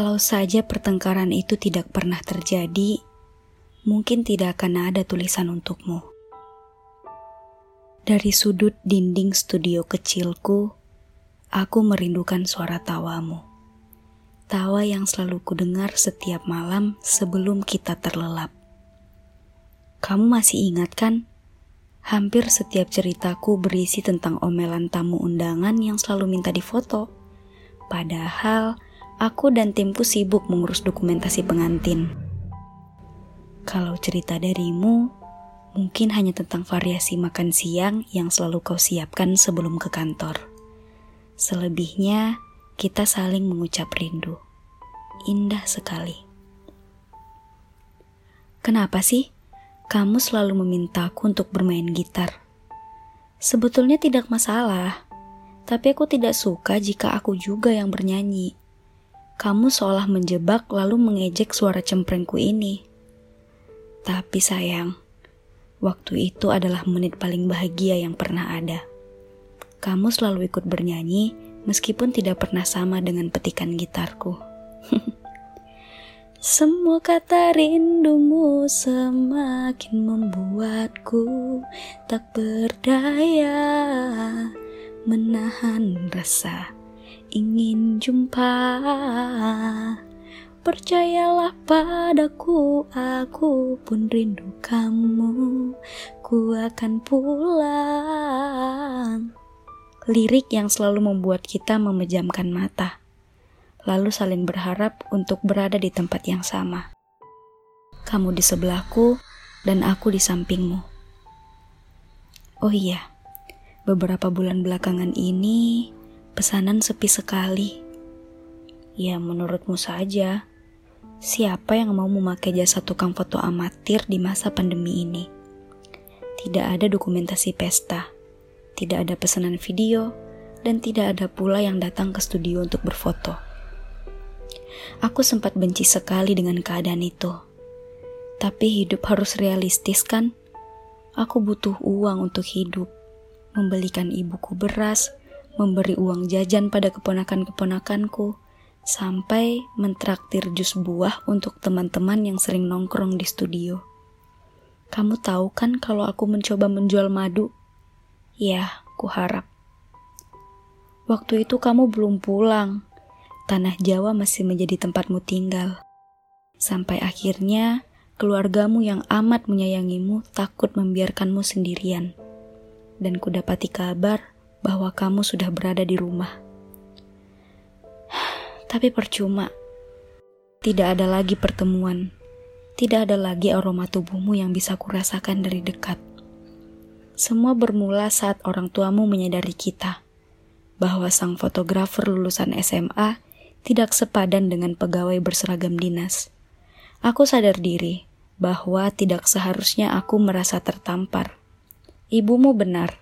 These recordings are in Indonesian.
Kalau saja pertengkaran itu tidak pernah terjadi, mungkin tidak akan ada tulisan untukmu. Dari sudut dinding studio kecilku, aku merindukan suara tawamu. Tawa yang selalu kudengar setiap malam sebelum kita terlelap. Kamu masih ingat kan? Hampir setiap ceritaku berisi tentang omelan tamu undangan yang selalu minta difoto. Padahal aku dan timku sibuk mengurus dokumentasi pengantin. Kalau cerita darimu, mungkin hanya tentang variasi makan siang yang selalu kau siapkan sebelum ke kantor. Selebihnya, kita saling mengucap rindu. Indah sekali. Kenapa sih? kamu selalu memintaku untuk bermain gitar. Sebetulnya tidak masalah, tapi aku tidak suka jika aku juga yang bernyanyi. Kamu seolah menjebak lalu mengejek suara cemprengku ini. Tapi sayang, waktu itu adalah menit paling bahagia yang pernah ada. Kamu selalu ikut bernyanyi meskipun tidak pernah sama dengan petikan gitarku. Semua kata rindumu semakin membuatku tak berdaya menahan rasa ingin jumpa. Percayalah padaku, aku pun rindu kamu. Ku akan pulang. Lirik yang selalu membuat kita memejamkan mata lalu saling berharap untuk berada di tempat yang sama. Kamu di sebelahku, dan aku di sampingmu. Oh iya, beberapa bulan belakangan ini pesanan sepi sekali. Ya, menurutmu saja, siapa yang mau memakai jasa tukang foto amatir di masa pandemi ini? Tidak ada dokumentasi pesta, tidak ada pesanan video, dan tidak ada pula yang datang ke studio untuk berfoto. Aku sempat benci sekali dengan keadaan itu. Tapi hidup harus realistis kan? Aku butuh uang untuk hidup. Membelikan ibuku beras, memberi uang jajan pada keponakan-keponakanku, sampai mentraktir jus buah untuk teman-teman yang sering nongkrong di studio. Kamu tahu kan kalau aku mencoba menjual madu? Ya, kuharap. Waktu itu kamu belum pulang tanah Jawa masih menjadi tempatmu tinggal. Sampai akhirnya keluargamu yang amat menyayangimu takut membiarkanmu sendirian. Dan kudapati kabar bahwa kamu sudah berada di rumah. Tapi percuma. Tidak ada lagi pertemuan. Tidak ada lagi aroma tubuhmu yang bisa kurasakan dari dekat. Semua bermula saat orang tuamu menyadari kita bahwa sang fotografer lulusan SMA tidak sepadan dengan pegawai berseragam dinas. Aku sadar diri bahwa tidak seharusnya aku merasa tertampar. Ibumu benar,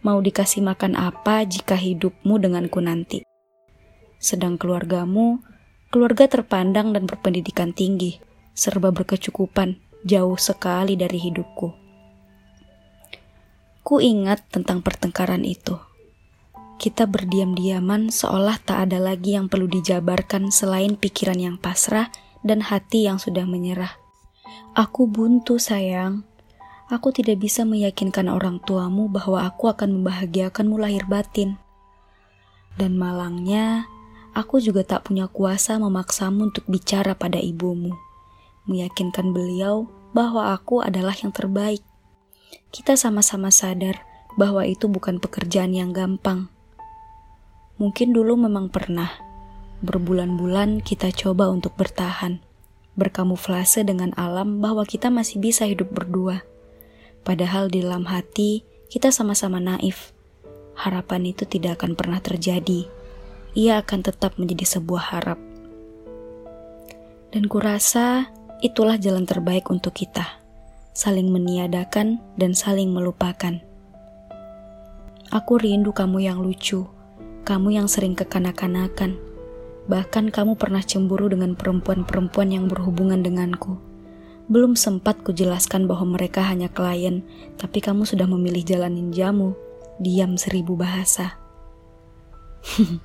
mau dikasih makan apa jika hidupmu denganku nanti. Sedang keluargamu, keluarga terpandang dan berpendidikan tinggi, serba berkecukupan, jauh sekali dari hidupku. Ku ingat tentang pertengkaran itu kita berdiam-diaman seolah tak ada lagi yang perlu dijabarkan selain pikiran yang pasrah dan hati yang sudah menyerah. Aku buntu, sayang. Aku tidak bisa meyakinkan orang tuamu bahwa aku akan membahagiakanmu lahir batin. Dan malangnya, aku juga tak punya kuasa memaksamu untuk bicara pada ibumu, meyakinkan beliau bahwa aku adalah yang terbaik. Kita sama-sama sadar bahwa itu bukan pekerjaan yang gampang Mungkin dulu memang pernah. Berbulan-bulan kita coba untuk bertahan, berkamuflase dengan alam bahwa kita masih bisa hidup berdua. Padahal di dalam hati kita sama-sama naif. Harapan itu tidak akan pernah terjadi. Ia akan tetap menjadi sebuah harap. Dan kurasa itulah jalan terbaik untuk kita. Saling meniadakan dan saling melupakan. Aku rindu kamu yang lucu kamu yang sering kekanak-kanakan. Bahkan kamu pernah cemburu dengan perempuan-perempuan yang berhubungan denganku. Belum sempat kujelaskan bahwa mereka hanya klien, tapi kamu sudah memilih jalanin jamu, diam seribu bahasa.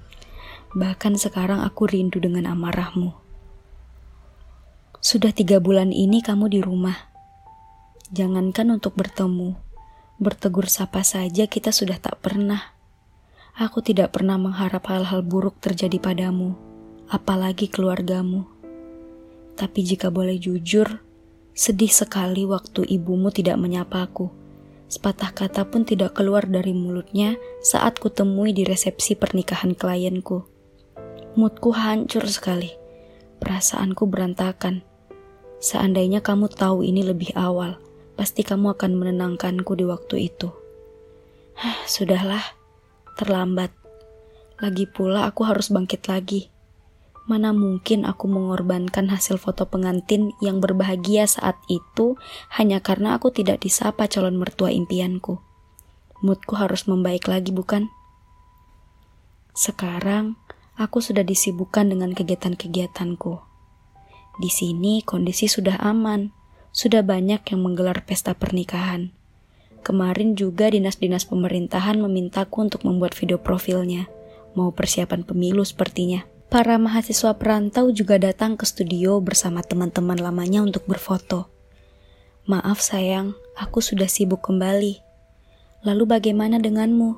Bahkan sekarang aku rindu dengan amarahmu. Sudah tiga bulan ini kamu di rumah. Jangankan untuk bertemu, bertegur sapa saja kita sudah tak pernah. Aku tidak pernah mengharap hal-hal buruk terjadi padamu, apalagi keluargamu. Tapi jika boleh jujur, sedih sekali waktu ibumu tidak menyapaku. Sepatah kata pun tidak keluar dari mulutnya saat kutemui di resepsi pernikahan klienku. Moodku hancur sekali. Perasaanku berantakan. Seandainya kamu tahu ini lebih awal, pasti kamu akan menenangkanku di waktu itu. Hah, sudahlah, terlambat. Lagi pula aku harus bangkit lagi. Mana mungkin aku mengorbankan hasil foto pengantin yang berbahagia saat itu hanya karena aku tidak disapa calon mertua impianku. Moodku harus membaik lagi, bukan? Sekarang, aku sudah disibukkan dengan kegiatan-kegiatanku. Di sini kondisi sudah aman, sudah banyak yang menggelar pesta pernikahan. Kemarin juga dinas-dinas pemerintahan memintaku untuk membuat video profilnya, mau persiapan pemilu sepertinya para mahasiswa perantau juga datang ke studio bersama teman-teman lamanya untuk berfoto. Maaf sayang, aku sudah sibuk kembali. Lalu bagaimana denganmu?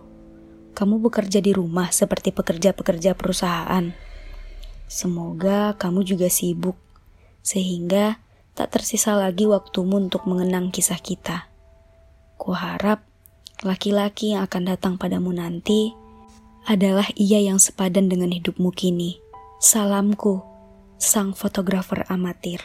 Kamu bekerja di rumah seperti pekerja-pekerja perusahaan. Semoga kamu juga sibuk, sehingga tak tersisa lagi waktumu untuk mengenang kisah kita. Kuharap laki-laki yang akan datang padamu nanti adalah ia yang sepadan dengan hidupmu kini. Salamku, sang fotografer amatir.